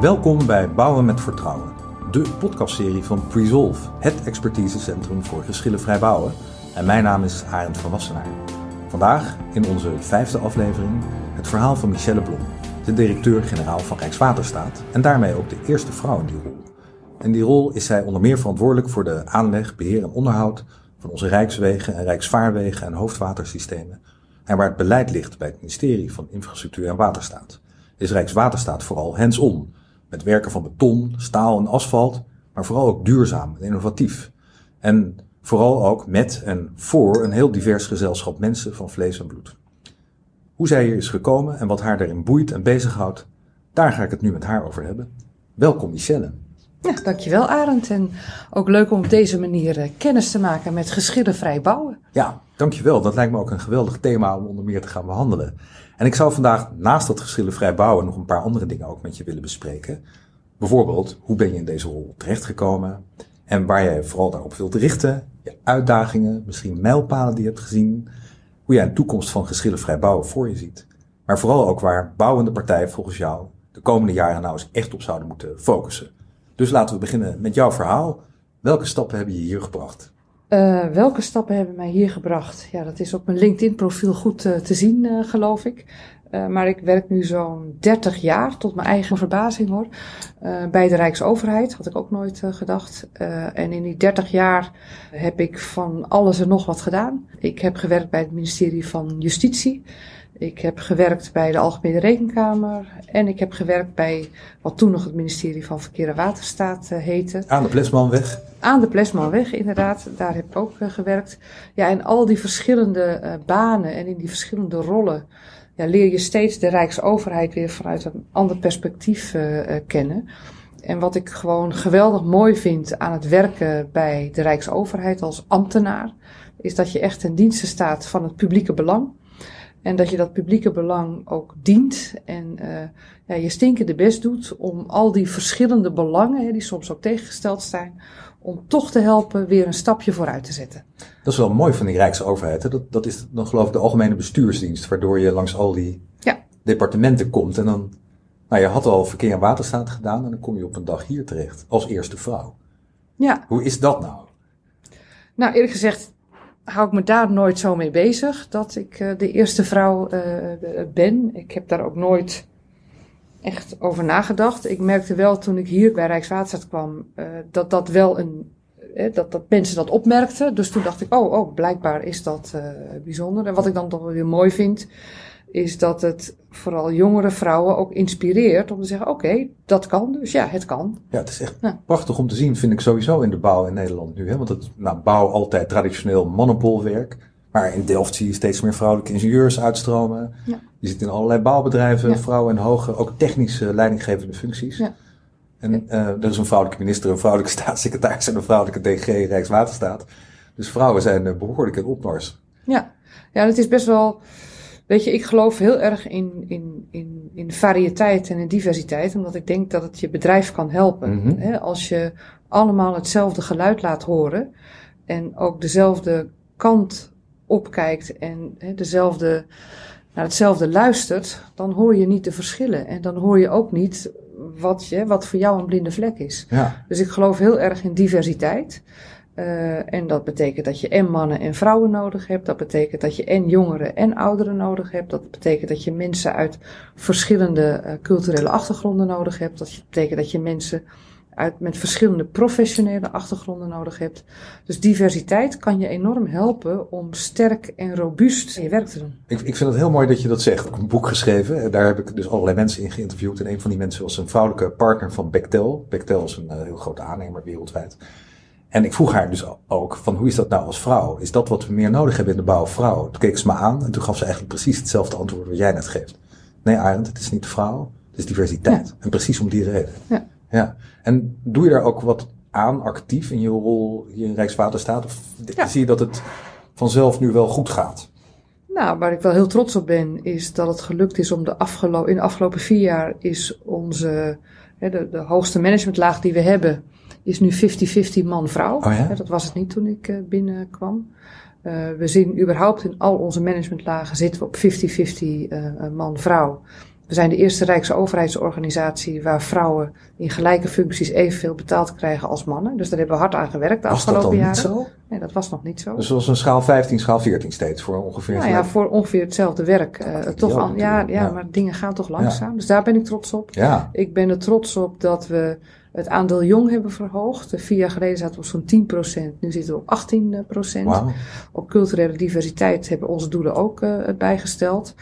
Welkom bij Bouwen met Vertrouwen, de podcastserie van Presolve, het expertisecentrum voor geschillenvrij bouwen. En mijn naam is Arend van Wassenaar. Vandaag, in onze vijfde aflevering, het verhaal van Michelle Blom, de directeur-generaal van Rijkswaterstaat en daarmee ook de eerste vrouw in die rol. In die rol is zij onder meer verantwoordelijk voor de aanleg, beheer en onderhoud van onze rijkswegen en rijksvaarwegen en hoofdwatersystemen. En waar het beleid ligt bij het ministerie van Infrastructuur en Waterstaat, is Rijkswaterstaat vooral hands-on, met werken van beton, staal en asfalt, maar vooral ook duurzaam en innovatief. En vooral ook met en voor een heel divers gezelschap mensen van vlees en bloed. Hoe zij hier is gekomen en wat haar daarin boeit en bezighoudt, daar ga ik het nu met haar over hebben. Welkom Michelle. Ja, dankjewel Arend. En ook leuk om op deze manier eh, kennis te maken met geschillenvrij bouwen. Ja, dankjewel. Dat lijkt me ook een geweldig thema om onder meer te gaan behandelen. En ik zou vandaag naast dat geschillenvrij bouwen nog een paar andere dingen ook met je willen bespreken. Bijvoorbeeld, hoe ben je in deze rol terechtgekomen? En waar jij vooral daarop wilt richten, je uitdagingen, misschien mijlpalen die je hebt gezien, hoe jij een toekomst van geschillenvrij bouwen voor je ziet. Maar vooral ook waar bouwende partijen volgens jou de komende jaren nou eens echt op zouden moeten focussen. Dus laten we beginnen met jouw verhaal. Welke stappen hebben je hier gebracht? Uh, welke stappen hebben mij hier gebracht? Ja, dat is op mijn LinkedIn-profiel goed uh, te zien, uh, geloof ik. maar ik werk nu zo'n 30 jaar, tot mijn eigen verbazing hoor, bij de Rijksoverheid. Had ik ook nooit gedacht. en in die 30 jaar heb ik van alles en nog wat gedaan. Ik heb gewerkt bij het ministerie van Justitie. Ik heb gewerkt bij de Algemene Rekenkamer en ik heb gewerkt bij wat toen nog het ministerie van Verkeer en Waterstaat uh, heette. Aan de Plesmanweg? Aan de Plesmanweg, inderdaad. Daar heb ik ook uh, gewerkt. Ja, en al die verschillende uh, banen en in die verschillende rollen ja, leer je steeds de Rijksoverheid weer vanuit een ander perspectief kennen. En wat ik gewoon geweldig mooi vind aan het werken bij de Rijksoverheid als ambtenaar, is dat je echt ten dienste staat van het publieke belang. En dat je dat publieke belang ook dient en uh, ja, je stinkende best doet om al die verschillende belangen, hè, die soms ook tegengesteld zijn, om toch te helpen weer een stapje vooruit te zetten. Dat is wel mooi van die Rijksoverheid. Hè? Dat, dat is dan geloof ik de algemene bestuursdienst, waardoor je langs al die ja. departementen komt. En dan, nou je had al verkeer en waterstaat gedaan en dan kom je op een dag hier terecht, als eerste vrouw. Ja. Hoe is dat nou? Nou, eerlijk gezegd, hou ik me daar nooit zo mee bezig dat ik uh, de eerste vrouw uh, ben. Ik heb daar ook nooit echt over nagedacht. Ik merkte wel toen ik hier bij Rijkswaterstaat kwam uh, dat dat wel een. dat, dat mensen dat opmerkten. Dus toen dacht ik, oh, oh blijkbaar is dat bijzonder. En wat ik dan toch weer mooi vind, is dat het vooral jongere vrouwen ook inspireert om te zeggen: oké, dat kan, dus ja, het kan. Ja, het is echt prachtig om te zien, vind ik sowieso in de bouw in Nederland nu. Hè? Want het, nou, bouw altijd traditioneel mannenpolwerk. Maar in Delft zie je steeds meer vrouwelijke ingenieurs uitstromen. Ja. Je ziet in allerlei bouwbedrijven vrouwen in hoge, ook technische leidinggevende functies. Ja. En uh, er is een vrouwelijke minister, een vrouwelijke staatssecretaris en een vrouwelijke DG Rijkswaterstaat. Dus vrouwen zijn uh, behoorlijk in opmars. Ja, ja, het is best wel Weet je, ik geloof heel erg in, in, in, in variëteit en in diversiteit, omdat ik denk dat het je bedrijf kan helpen. Mm als je allemaal hetzelfde geluid laat horen en ook dezelfde kant opkijkt en dezelfde, naar hetzelfde luistert, dan hoor je niet de verschillen. En dan hoor je ook niet wat, je, wat voor jou een blinde vlek is. Ja. Dus ik geloof heel erg in diversiteit. Uh, en dat betekent dat je en mannen en vrouwen nodig hebt. Dat betekent dat je en jongeren en ouderen nodig hebt. Dat betekent dat je mensen uit verschillende uh, culturele achtergronden nodig hebt. Dat betekent dat je mensen uit, met verschillende professionele achtergronden nodig hebt. Dus diversiteit kan je enorm helpen om sterk en robuust in je werk te doen. Ik, ik vind het heel mooi dat je dat zegt. Ik heb een boek geschreven. Daar heb ik dus allerlei mensen in geïnterviewd. En een van die mensen was een vrouwelijke partner van Bechtel. Bechtel is een heel grote aannemer wereldwijd. En ik vroeg haar dus ook van hoe is dat nou als vrouw? Is dat wat we meer nodig hebben in de bouw vrouw? Toen keek ze me aan en toen gaf ze eigenlijk precies hetzelfde antwoord wat jij net geeft. Nee Arend, het is niet vrouw, het is diversiteit. En precies om die reden. Ja. ja. En doe je daar ook wat aan actief in je rol hier in Rijkswaterstaat? Of zie je dat het vanzelf nu wel goed gaat? Nou, waar ik wel heel trots op ben, is dat het gelukt is om de afgelopen, in de afgelopen vier jaar is onze, de, de hoogste managementlaag die we hebben, is nu 50-50 man-vrouw. Oh ja? Dat was het niet toen ik uh, binnenkwam. Uh, we zien überhaupt in al onze managementlagen zitten we op 50-50 uh, man-vrouw. We zijn de eerste Rijksoverheidsorganisatie waar vrouwen in gelijke functies evenveel betaald krijgen als mannen. Dus daar hebben we hard aan gewerkt de Was dat afgelopen dan niet jaren. zo? Nee, dat was nog niet zo. Dus zoals een schaal 15, schaal 14 steeds voor ongeveer. nou ja, voor ongeveer hetzelfde werk. eh, dat toch ja, natuurlijk, ja, ja. maar dingen gaan toch langzaam. Dus daar ben ik trots op. ja. Ik ben er trots op dat we het aandeel jong hebben verhoogd. Eh, Vier jaar geleden zaten we op zo'n 10%, nu zitten we op 18%. Wauw. Op culturele diversiteit hebben onze doelen ook het bijgesteld.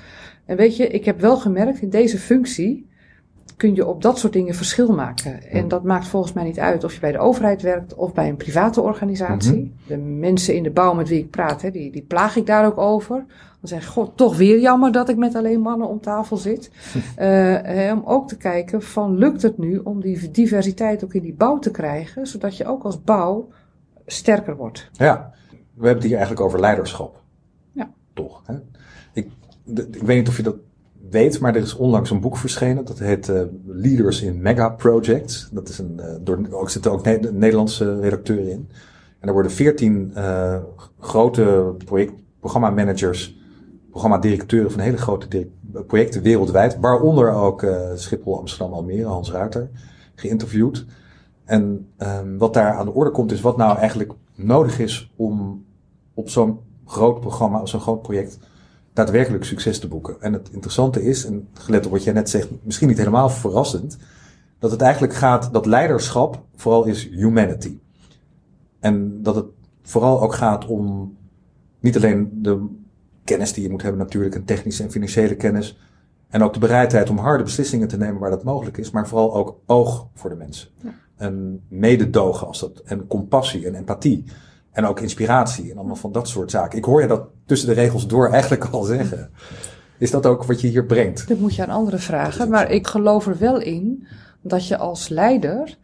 En weet je, ik heb wel gemerkt, in deze functie kun je op dat soort dingen verschil maken. En dat maakt volgens mij niet uit of je bij de overheid werkt of bij een private organisatie. De mensen in de bouw met wie ik praat, hè, die, die plaag ik daar ook over. Dan zeg ik, god, toch weer jammer dat ik met alleen mannen om tafel zit. Eh, om ook te kijken van, lukt het nu om die diversiteit ook in die bouw te krijgen, zodat je ook als bouw sterker wordt. Ja, we hebben het hier eigenlijk over leiderschap. Ja. Toch? Hè? Ik, ik weet niet of je dat weet, maar er is onlangs een boek verschenen. Dat heet eh, Leaders in Mega Projects. Dat is een, eh, door, ook zitten ook Ne- Nederlandse redacteuren in. En er worden veertien eh, grote project, programmamanagers, programmadirecteuren van hele grote projecten wereldwijd, waaronder ook eh, Schiphol, Amsterdam, Almere, Hans Ruiter, geïnterviewd. En ehm, wat daar aan de orde komt, is wat nou eigenlijk nodig is om op zo'n groot programma, of zo'n groot project, daadwerkelijk succes te boeken. En het interessante is, en gelet op wat jij net zegt, misschien niet helemaal verrassend, dat het eigenlijk gaat, dat leiderschap vooral is humanity. En dat het vooral ook gaat om niet alleen de kennis die je moet hebben natuurlijk, en technische en financiële kennis, en ook de bereidheid om harde beslissingen te nemen waar dat mogelijk is, maar vooral ook oog voor de mensen. En mededogen als dat, en compassie en empathie. En ook inspiratie en allemaal van dat soort zaken. Ik hoor je dat tussen de regels door eigenlijk al zeggen. Is dat ook wat je hier brengt? Dat moet je aan anderen vragen. Maar ik geloof er wel in dat je als leider.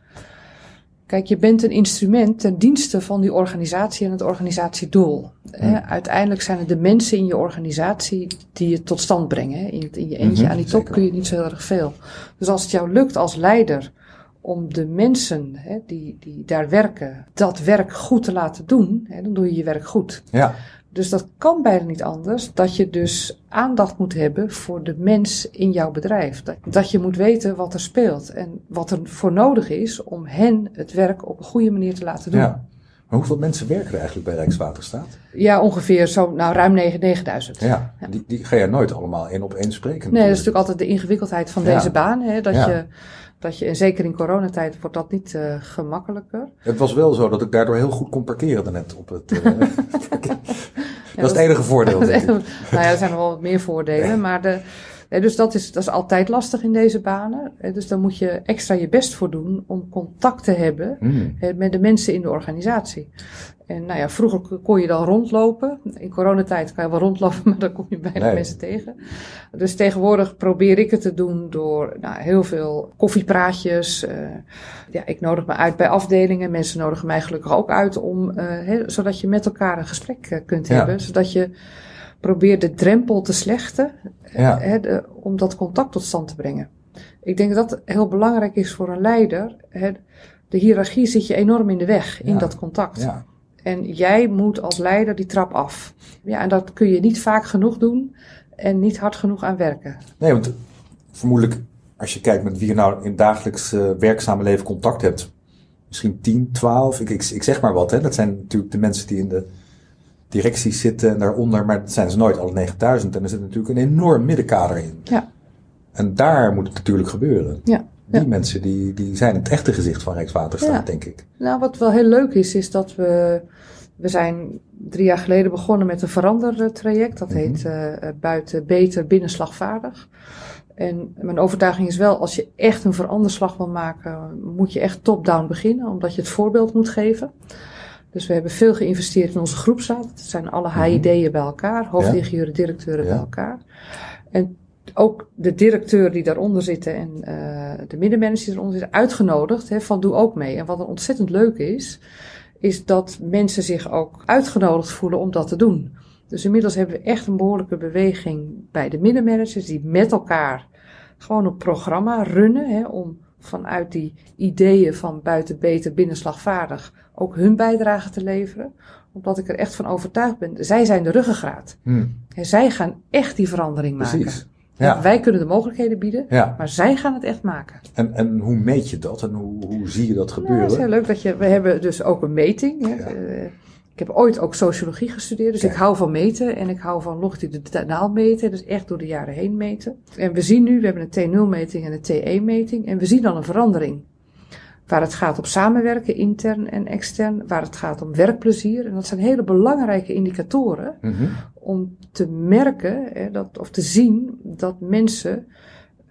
Kijk, je bent een instrument ten dienste van die organisatie en het organisatiedoel. Hè, uiteindelijk zijn het de mensen in je organisatie die het tot stand brengen. hè. In, het- in je eentje Mhm, aan die top zeker. kun je niet zo heel erg veel. Dus als het jou lukt als leider om de mensen hè, die, die daar werken, dat werk goed te laten doen, hè, dan doe je je werk goed. Ja, Dus dat kan bijna niet anders. Dat je dus aandacht moet hebben voor de mens in jouw bedrijf. Dat, je moet weten wat er speelt en wat er voor nodig is om hen het werk op een goede manier te laten doen. Ja, ja. Maar hoeveel mensen werken er eigenlijk bij Rijkswaterstaat? ongeveer zo, nou ruim 9 9000. Ja, Die, die ga je nooit allemaal één op één spreken. Nee, dat is natuurlijk altijd de ingewikkeldheid van Ja. deze baan. Hè, dat, Ja. je, dat je, en zeker in coronatijd wordt dat niet eh, gemakkelijker. Het was wel zo dat ik daardoor heel goed kon parkeren daarnet op het. parkeer- dat is het enige voordeel. Nou ja, er zijn nog wel wat meer voordelen. Maar de, dus dat is, dat is altijd lastig in deze banen. Dus daar moet je extra je best voor doen om contact te hebben Hmm. met de mensen in de organisatie. En nou ja, vroeger kon je dan rondlopen. In coronatijd kan je wel rondlopen, maar dan kom je bijna Nee. mensen tegen. Dus tegenwoordig probeer ik het te doen door nou, heel veel koffiepraatjes. eh, ja, ik nodig me uit bij afdelingen. Mensen nodigen mij gelukkig ook uit om, eh, zodat je met elkaar een gesprek eh, kunt Ja. hebben. Zodat je probeert de drempel te slechten Ja. hè, de- om dat contact tot stand te brengen. Ik denk dat dat heel belangrijk is voor een leider. Hè. De hiërarchie zit je enorm in de weg in dat contact. Ja. En jij moet als leider die trap af. Ja, en dat kun je niet vaak genoeg doen en niet hard genoeg aan werken. Nee, want vermoedelijk, als je kijkt met wie je nou in het dagelijks eh, werkzame leven contact hebt, misschien 10, 12, ik, ik, ik zeg maar wat, hè. Dat zijn natuurlijk de mensen die in de directies zitten en daaronder, maar dat zijn ze nooit, alle 9000. En er zit natuurlijk een enorm middenkader in. Ja. En daar moet het natuurlijk gebeuren. Ja. Die Ja. mensen die, die zijn het echte gezicht van Rijkswaterstaat, Ja. denk ik. Nou, wat wel heel leuk is, is dat we. We zijn drie jaar geleden begonnen met een verandertraject. Dat Mhm. heet eh, Buiten Beter Binnen Slagvaardig. En mijn overtuiging is wel, als je echt een veranderslag wil maken, moet je echt top-down beginnen, omdat je het voorbeeld moet geven. Dus we hebben veel geïnvesteerd in onze groepsraad. Dat zijn alle HID'en bij elkaar, hoofdingenieuren, directeuren bij elkaar. En ook de directeur die daaronder zitten en eh, de middenmanagers die eronder zitten, uitgenodigd hè, van doe ook mee. En wat een ontzettend leuk is, is dat mensen zich ook uitgenodigd voelen om dat te doen. Dus inmiddels hebben we echt een behoorlijke beweging bij de middenmanagers die met elkaar gewoon een programma runnen hè, om vanuit die ideeën van buiten beter, binnen slagvaardig ook hun bijdrage te leveren. Omdat ik er echt van overtuigd ben, zij zijn de ruggengraat. Hm, Hè, zij gaan echt die verandering maken. precies. Ja. Wij kunnen de mogelijkheden bieden, ja. maar zij gaan het echt maken. En, en hoe meet je dat en hoe, hoe zie je dat gebeuren? Ja, het is heel leuk dat je, we hebben dus ook een meting. Hè. Ik heb ooit ook sociologie gestudeerd, dus ik hou van meten en ik hou van longitudinaal meten, dus echt door de jaren heen meten. En we zien nu, we hebben een T0-meting en een TE-meting en we zien dan een verandering. Waar het gaat om samenwerken, intern en extern, waar het gaat om werkplezier. En dat zijn hele belangrijke indicatoren mm -hmm. om te merken hè, dat, of te zien dat mensen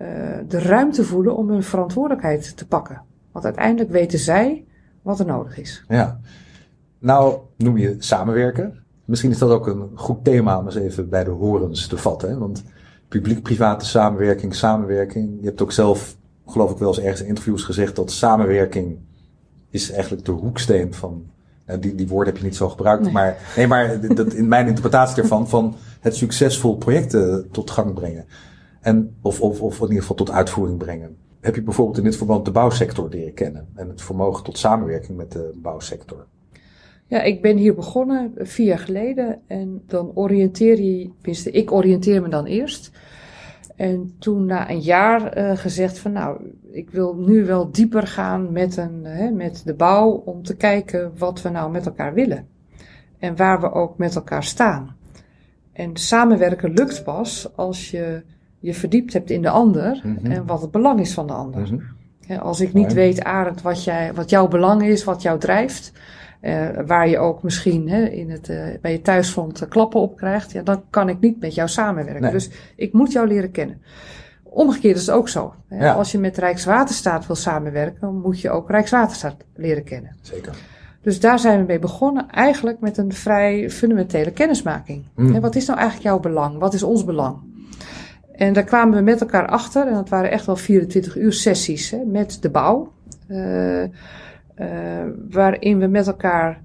uh, de ruimte voelen om hun verantwoordelijkheid te pakken. Want uiteindelijk weten zij wat er nodig is. Ja. Nou, noem je samenwerken. Misschien is dat ook een goed thema om eens even bij de horens te vatten. Hè? Want publiek-private samenwerking, samenwerking. Je hebt ook zelf, geloof ik wel eens ergens in interviews gezegd dat samenwerking is eigenlijk de hoeksteen van. Nou, die, die woorden heb je niet zo gebruikt, Nee. maar, nee, maar dat, in mijn interpretatie ervan, van het succesvol projecten tot gang brengen. En, of, of, of in ieder geval tot uitvoering brengen. Heb je bijvoorbeeld in dit verband de bouwsector leren kennen en het vermogen tot samenwerking met de bouwsector? Ja, ik ben hier begonnen vier jaar geleden en dan oriënteer je, tenminste ik oriënteer me dan eerst. En toen na een jaar uh, gezegd van nou, ik wil nu wel dieper gaan met, een, hè, met de bouw om te kijken wat we nou met elkaar willen. En waar we ook met elkaar staan. En samenwerken lukt pas als je je verdiept hebt in de ander Mhm. en wat het belang is van de ander. Hè, Als ik niet weet, Arend, wat, jij, wat jouw belang is, wat jou drijft, eh, waar je ook misschien hè, in het, eh, bij je thuisfront eh, klappen op krijgt, ja, dan kan ik niet met jou samenwerken. Nee. Dus ik moet jou leren kennen. Omgekeerd is het ook zo. Hè. Ja. Als je met Rijkswaterstaat wil samenwerken, moet je ook Rijkswaterstaat leren kennen. Zeker. Dus daar zijn we mee begonnen, eigenlijk met een vrij fundamentele kennismaking. Mm. Wat is nou eigenlijk jouw belang? Wat is ons belang? En daar kwamen we met elkaar achter, en dat waren echt wel 24 uur sessies hè, met de bouw. Eh, waarin we met elkaar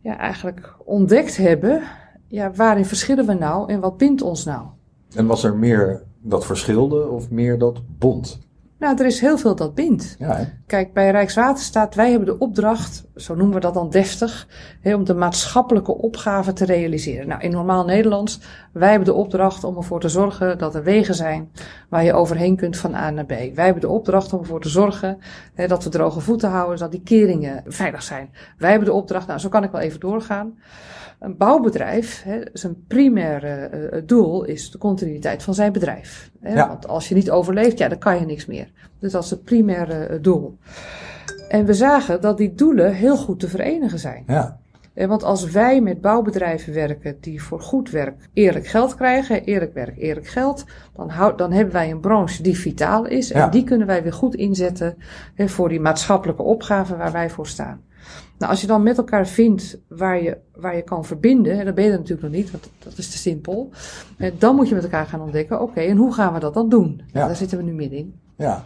ja, eigenlijk ontdekt hebben, ja, waarin verschillen we nou en wat bindt ons nou? En was er meer dat verschilde of meer dat bond? Nou, er is heel veel dat bindt. Ja? Kijk, bij Rijkswaterstaat, wij hebben de opdracht, zo noemen we dat dan deftig, hè, om de maatschappelijke opgave te realiseren. Nou, in normaal Nederlands, wij hebben de opdracht om ervoor te zorgen dat er wegen zijn waar je overheen kunt van A naar B. Wij hebben de opdracht om ervoor te zorgen hè, dat we droge voeten houden, dat die keringen veilig zijn. Wij hebben de opdracht, nou, zo kan ik wel even doorgaan. Een bouwbedrijf, hè, zijn primaire eh, doel is de continuïteit van zijn bedrijf. Hè? Ja. Want als je niet overleeft, ja, dan kan je niks meer. Dus dat is het primaire eh, doel. En we zagen dat die doelen heel goed te verenigen zijn. Ja, Eh, Want als wij met bouwbedrijven werken die voor goed werk eerlijk geld krijgen, eerlijk werk, eerlijk geld, dan, hou, dan hebben wij een branche die vitaal is. En Ja. die kunnen wij weer goed inzetten hè, voor die maatschappelijke opgave waar wij voor staan. Nou, als je dan met elkaar vindt waar je, waar je kan verbinden, hè, dan ben je er natuurlijk nog niet, want dat is te simpel. Eh, Dan moet je met elkaar gaan ontdekken, oké, en hoe gaan we dat dan doen? Ja. Daar zitten we nu middenin. ja.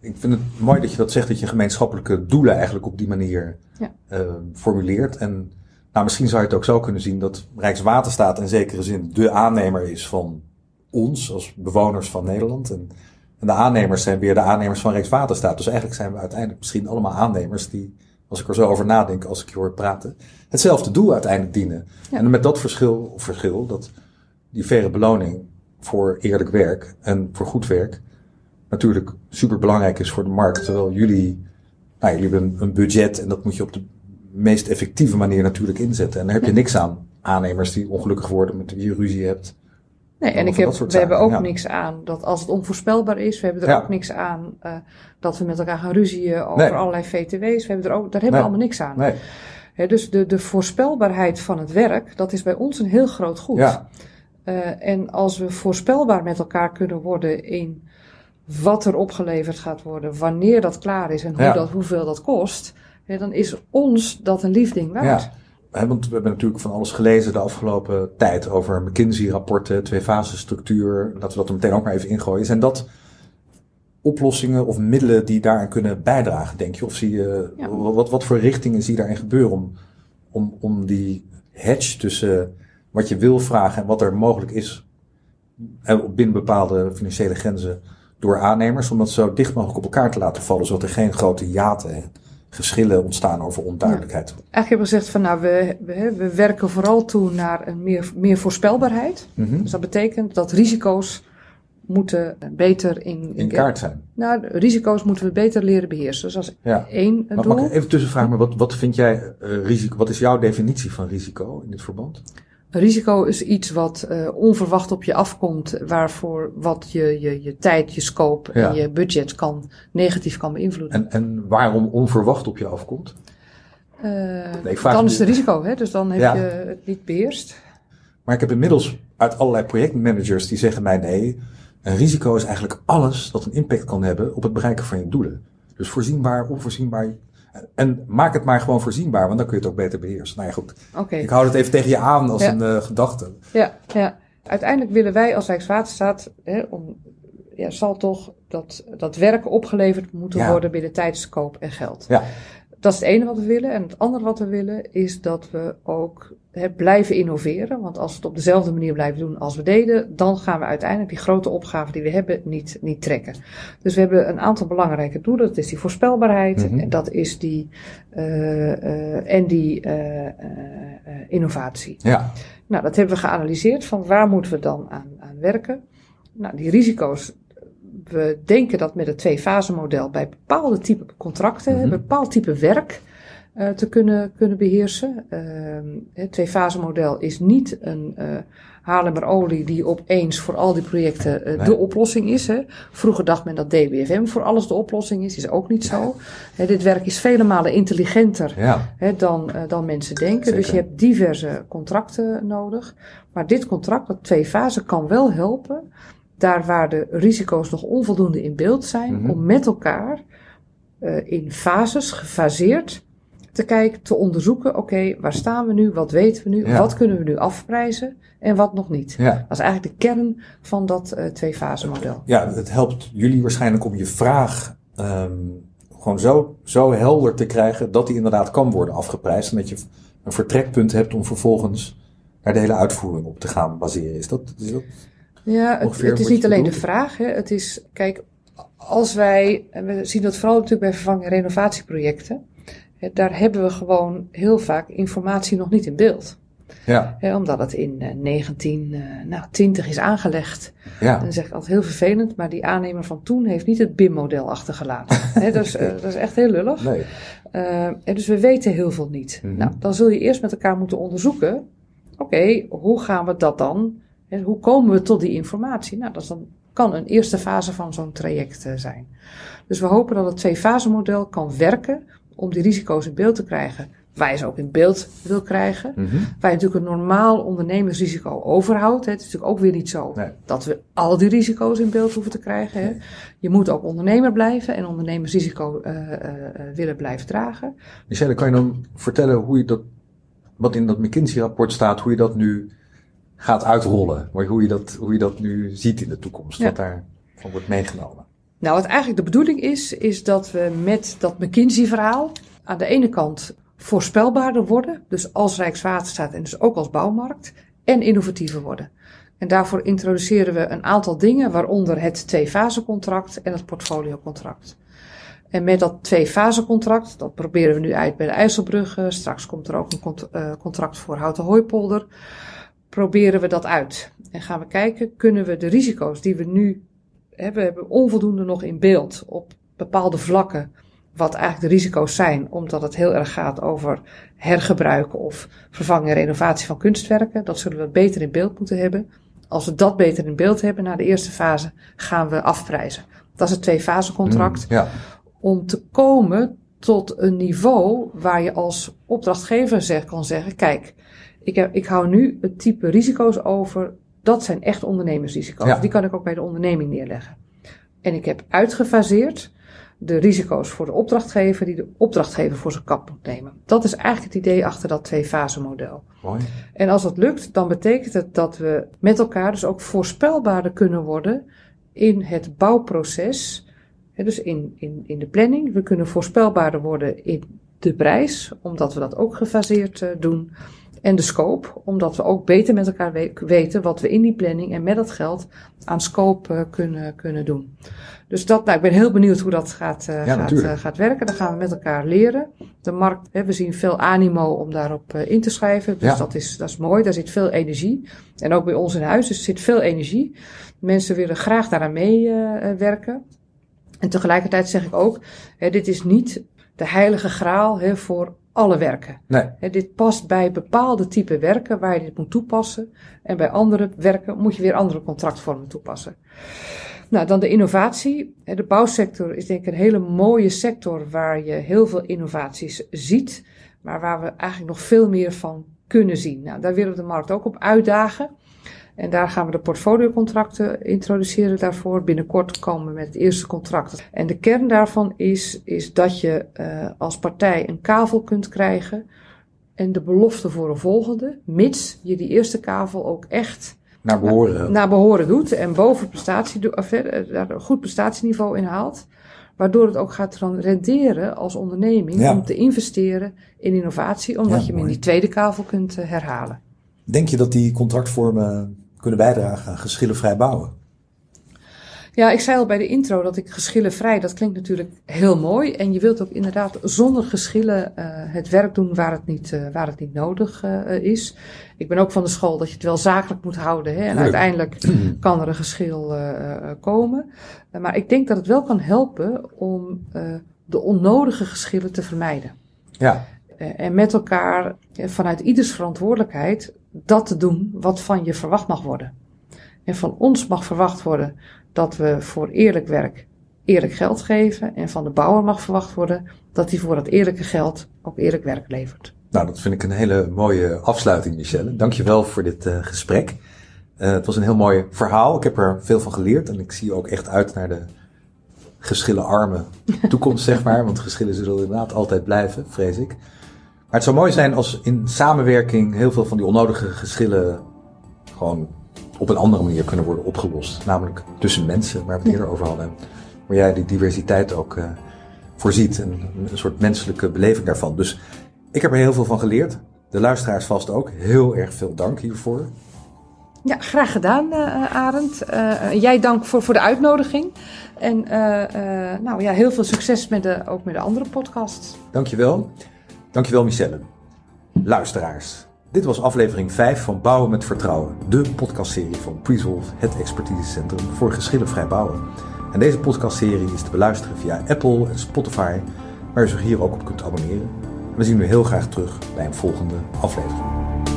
Ik vind het mooi dat je dat zegt, dat je gemeenschappelijke doelen eigenlijk op die manier Ja. eh, formuleert. En nou, misschien zou je het ook zo kunnen zien dat Rijkswaterstaat in zekere zin de aannemer is van ons als bewoners van Nederland. En, en de aannemers zijn weer de aannemers van Rijkswaterstaat. Dus eigenlijk zijn we uiteindelijk misschien allemaal aannemers die, als ik er zo over nadenk, als ik je hoor praten, hetzelfde doel uiteindelijk dienen. Ja. En met dat verschil, of verschil, dat die faire beloning voor eerlijk werk en voor goed werk natuurlijk super belangrijk is voor de markt. Terwijl jullie, nou, jullie hebben een, een budget en dat moet je op de meest effectieve manier natuurlijk inzetten. En daar heb je niks aan aannemers die ongelukkig worden met wie je ruzie hebt. Nee, en ik heb, we hebben ook ja. niks aan dat als het onvoorspelbaar is, we hebben er Ja. ook niks aan eh, dat we met elkaar gaan ruzieën over Nee. allerlei VTW's. We hebben er ook, daar hebben Nee. we allemaal niks aan. Nee, dus de, de voorspelbaarheid van het werk, dat is bij ons een heel groot goed. ja, Eh, en als we voorspelbaar met elkaar kunnen worden in wat er opgeleverd gaat worden, wanneer dat klaar is en hoe dat, hoeveel dat kost, dan is ons dat een lief ding waard. Want we hebben natuurlijk van alles gelezen de afgelopen tijd over McKinsey-rapporten, twee-fasen-structuur. Laten we dat er meteen ook maar even ingooien. Zijn dat oplossingen of middelen die daaraan kunnen bijdragen, denk je? Of zie je, Ja. wat, wat voor richtingen zie je daarin gebeuren om, om, om die hedge tussen wat je wil vragen en wat er mogelijk is binnen bepaalde financiële grenzen door aannemers, om dat zo dicht mogelijk op elkaar te laten vallen, zodat er geen grote hiaten en geschillen ontstaan over onduidelijkheid. Eigenlijk hebben we gezegd van nou, we, we, we werken vooral toe naar een meer, meer voorspelbaarheid. Mhm. Dus dat betekent dat risico's moeten beter in, in kaart zijn. Nou, risico's moeten we beter leren beheersen. Dus dat is ja. één maar, doel. Mag ik even tussenvragen, maar wat, wat vind jij uh, risico? Wat is jouw definitie van risico in dit verband? Risico is iets wat uh, onverwacht op je afkomt, waarvoor wat je, je, je tijd, je scope en je budget kan, negatief kan beïnvloeden. En, en waarom onverwacht op je afkomt? Uh, nee, dan is het risico, hè? dus dan heb ja. je het niet beheerst. Maar ik heb inmiddels uit allerlei projectmanagers die zeggen mij nee, een risico is eigenlijk alles dat een impact kan hebben op het bereiken van je doelen. Dus voorzienbaar, onvoorzienbaar. En maak het maar gewoon voorzienbaar, want dan kun je het ook beter beheersen. Nou ja, goed. Okay. Ik hou het even tegen je aan als een uh, gedachte. Ja, ja. Uiteindelijk willen wij als Rijkswaterstaat, hè, om, ja, zal toch dat, dat werk opgeleverd moeten Ja. worden binnen tijd, scope en geld. Ja, Dat is het ene wat we willen. En het andere wat we willen is dat we ook hè, blijven innoveren. Want als we het op dezelfde manier blijven doen als we deden, dan gaan we uiteindelijk die grote opgaven die we hebben niet, niet trekken. Dus we hebben een aantal belangrijke doelen. Dat is die voorspelbaarheid Mhm. en dat is die, eh, eh, en die eh, innovatie. ja, Nou, dat hebben we geanalyseerd van waar moeten we dan aan, aan werken. Nou, die risico's. We denken dat met het twee-fase model bij bepaalde type contracten, Mhm. bepaald type werk eh, te kunnen, kunnen beheersen. Ehm, het twee-fase model is niet een eh Haarlemmerolie die opeens voor al die projecten eh, Nee. de oplossing is. Hè. Vroeger dacht men dat DBFM voor alles de oplossing is. Is ook niet zo. Hè, dit werk is vele malen intelligenter ja. hè, dan, dan mensen denken. Dus je hebt diverse contracten nodig. Maar dit contract, dat twee fasen, kan wel helpen. Daar waar de risico's nog onvoldoende in beeld zijn, Mhm. om met elkaar eh, in fases, gefaseerd, te kijken, te onderzoeken. Oké, waar staan we nu? Wat weten we nu? Ja. Wat kunnen we nu afprijzen? En wat nog niet? ja. Dat is eigenlijk de kern van dat eh twee fase model. Ja, het helpt jullie waarschijnlijk om je vraag ehm, gewoon zo, zo helder te krijgen dat die inderdaad kan worden afgeprijsd. En dat je een vertrekpunt hebt om vervolgens daar de hele uitvoering op te gaan baseren. Is dat, is dat Ja, het, is niet alleen de vraag. Hè. Het is, kijk, als wij, en we zien dat vooral natuurlijk bij vervang- en renovatieprojecten, hè, daar hebben we gewoon heel vaak informatie nog niet in beeld. ja, Hè, omdat het in eh, 1920 is aangelegd. ja, En dan zeg ik altijd heel vervelend, maar die aannemer van toen heeft niet het BIM-model achtergelaten. Hè, dat, is, eh, dat is echt heel lullig. nee, Uh, en dus we weten heel veel niet. Mhm. Nou, dan zul je eerst met elkaar moeten onderzoeken. Oké, hoe gaan we dat dan? En hoe komen we tot die informatie? Nou, dat is dan, kan een eerste fase van zo'n traject uh, zijn. Dus we hopen dat het twee-fase model kan werken om die risico's in beeld te krijgen. Waar je ze ook in beeld wil krijgen. Waar je natuurlijk een normaal ondernemersrisico overhoudt. Het is natuurlijk ook weer niet zo Nee. dat we al die risico's in beeld hoeven te krijgen. Hè. Je moet ook ondernemer blijven en ondernemersrisico uh, uh, willen blijven dragen. Michelle, kan je dan vertellen hoe je dat, wat in dat McKinsey-rapport staat, hoe je dat nu gaat uitrollen? Maar Hoe je dat, hoe je dat nu ziet in de toekomst, Ja. wat daarvan wordt meegenomen? Nou, wat eigenlijk de bedoeling is, is dat we met dat McKinsey-verhaal aan de ene kant voorspelbaarder worden, dus als Rijkswaterstaat en dus ook als bouwmarkt, en innovatiever worden. En daarvoor introduceren we een aantal dingen, waaronder het twee-fase-contract en het portfoliocontract. En met dat twee-fase-contract, dat proberen we nu uit bij de IJsselbrug, straks komt er ook een uh, contract voor Houten Hooipolder, proberen we dat uit. En gaan we kijken, kunnen we de risico's die we nu hebben, hebben onvoldoende nog in beeld op bepaalde vlakken, wat eigenlijk de risico's zijn, omdat het heel erg gaat over hergebruik of vervangen en renovatie van kunstwerken. Dat zullen we beter in beeld moeten hebben. Als we dat beter in beeld hebben na de eerste fase, gaan we afprijzen. Dat is het twee-fase contract. Mm, ja. Om te komen tot een niveau waar je als opdrachtgever zeg, kan zeggen: Kijk, ik, heb, ik hou nu het type risico's over. Dat zijn echt ondernemersrisico's. Ja. Die kan ik ook bij de onderneming neerleggen. En ik heb uitgefaseerd de risico's voor de opdrachtgever die de opdrachtgever voor zijn kap moet nemen. Dat is eigenlijk het idee achter dat twee-fase model. Mooi. En als dat lukt, dan betekent het dat we met elkaar dus ook voorspelbaarder kunnen worden in het bouwproces. Dus in, in, in de planning. We kunnen voorspelbaarder worden in de prijs, omdat we dat ook gefaseerd uh, doen. En de scope, omdat we ook beter met elkaar weten wat we in die planning en met dat geld aan scope uh, kunnen, kunnen doen. Dus dat, nou, ik ben heel benieuwd hoe dat gaat, uh, ja, gaat, uh, gaat werken. Dan gaan we met elkaar leren. De markt, hè, we zien veel animo om daarop in te schrijven. Dus ja. dat, is, dat is mooi. Daar zit veel energie. En ook bij ons in huis dus zit veel energie. Mensen willen graag daaraan meewerken. en tegelijkertijd zeg ik ook, hè, dit is niet de heilige graal hè, voor alle werken. Nee. dit past bij bepaalde type werken waar je dit moet toepassen. En bij andere werken moet je weer andere contractvormen toepassen. Nou, dan de innovatie. De bouwsector is denk ik een hele mooie sector waar je heel veel innovaties ziet. Maar waar we eigenlijk nog veel meer van kunnen zien. Nou, daar willen we de markt ook op uitdagen. En daar gaan we de portfoliocontracten introduceren daarvoor. Binnenkort komen we met het eerste contract. En de kern daarvan is, is dat je uh, als partij een kavel kunt krijgen. En de belofte voor een volgende, mits je die eerste kavel ook echt naar behoren, naar, naar behoren doet. En boven prestatie, of, daar een goed prestatieniveau in haalt. Waardoor het ook gaat renderen als onderneming om te investeren in innovatie, omdat ja, je hem in die tweede kavel kunt herhalen. Denk je dat die contractvormen kunnen bijdragen aan geschillenvrij bouwen? Ja, ik zei al bij de intro dat ik geschillenvrij, dat klinkt natuurlijk heel mooi. En je wilt ook inderdaad zonder geschillen uh, het werk doen waar het niet, uh, waar het niet nodig uh, is. Ik ben ook van de school dat je het wel zakelijk moet houden. Hè, en uiteindelijk kan er een geschil komen. maar ik denk dat het wel kan helpen om de onnodige geschillen te vermijden. Ja. en met elkaar vanuit ieders verantwoordelijkheid dat te doen wat van je verwacht mag worden. En van ons mag verwacht worden dat we voor eerlijk werk eerlijk geld geven. En van de bouwer mag verwacht worden dat hij voor dat eerlijke geld ook eerlijk werk levert. Nou, dat vind ik een hele mooie afsluiting, Michelle. Dankjewel voor dit uh, gesprek. Uh, het was een heel mooi verhaal. Ik heb er veel van geleerd. En ik zie ook echt uit naar de geschillenarme toekomst, zeg maar. Want geschillen zullen inderdaad altijd blijven, vrees ik. Maar het zou mooi zijn als in samenwerking heel veel van die onnodige geschillen gewoon op een andere manier kunnen worden opgelost. Namelijk tussen mensen, waar we het eerder over hadden. Waar jij die diversiteit ook uh, voorziet. En een soort menselijke beleving daarvan. Dus ik heb er heel veel van geleerd. De luisteraars vast ook. Heel erg veel dank hiervoor. Ja, graag gedaan, uh, Arend. Uh, jij dank voor, voor de uitnodiging. En nou ja, heel veel succes met de, ook met de andere podcasts. Dankjewel. Dankjewel Michelle. Luisteraars, dit was aflevering 5 van Bouwen met Vertrouwen, de podcastserie van Presolve, het expertisecentrum voor geschillenvrij bouwen. En deze podcastserie is te beluisteren via Apple en Spotify, waar je zich hier ook op kunt abonneren. We zien u heel graag terug bij een volgende aflevering.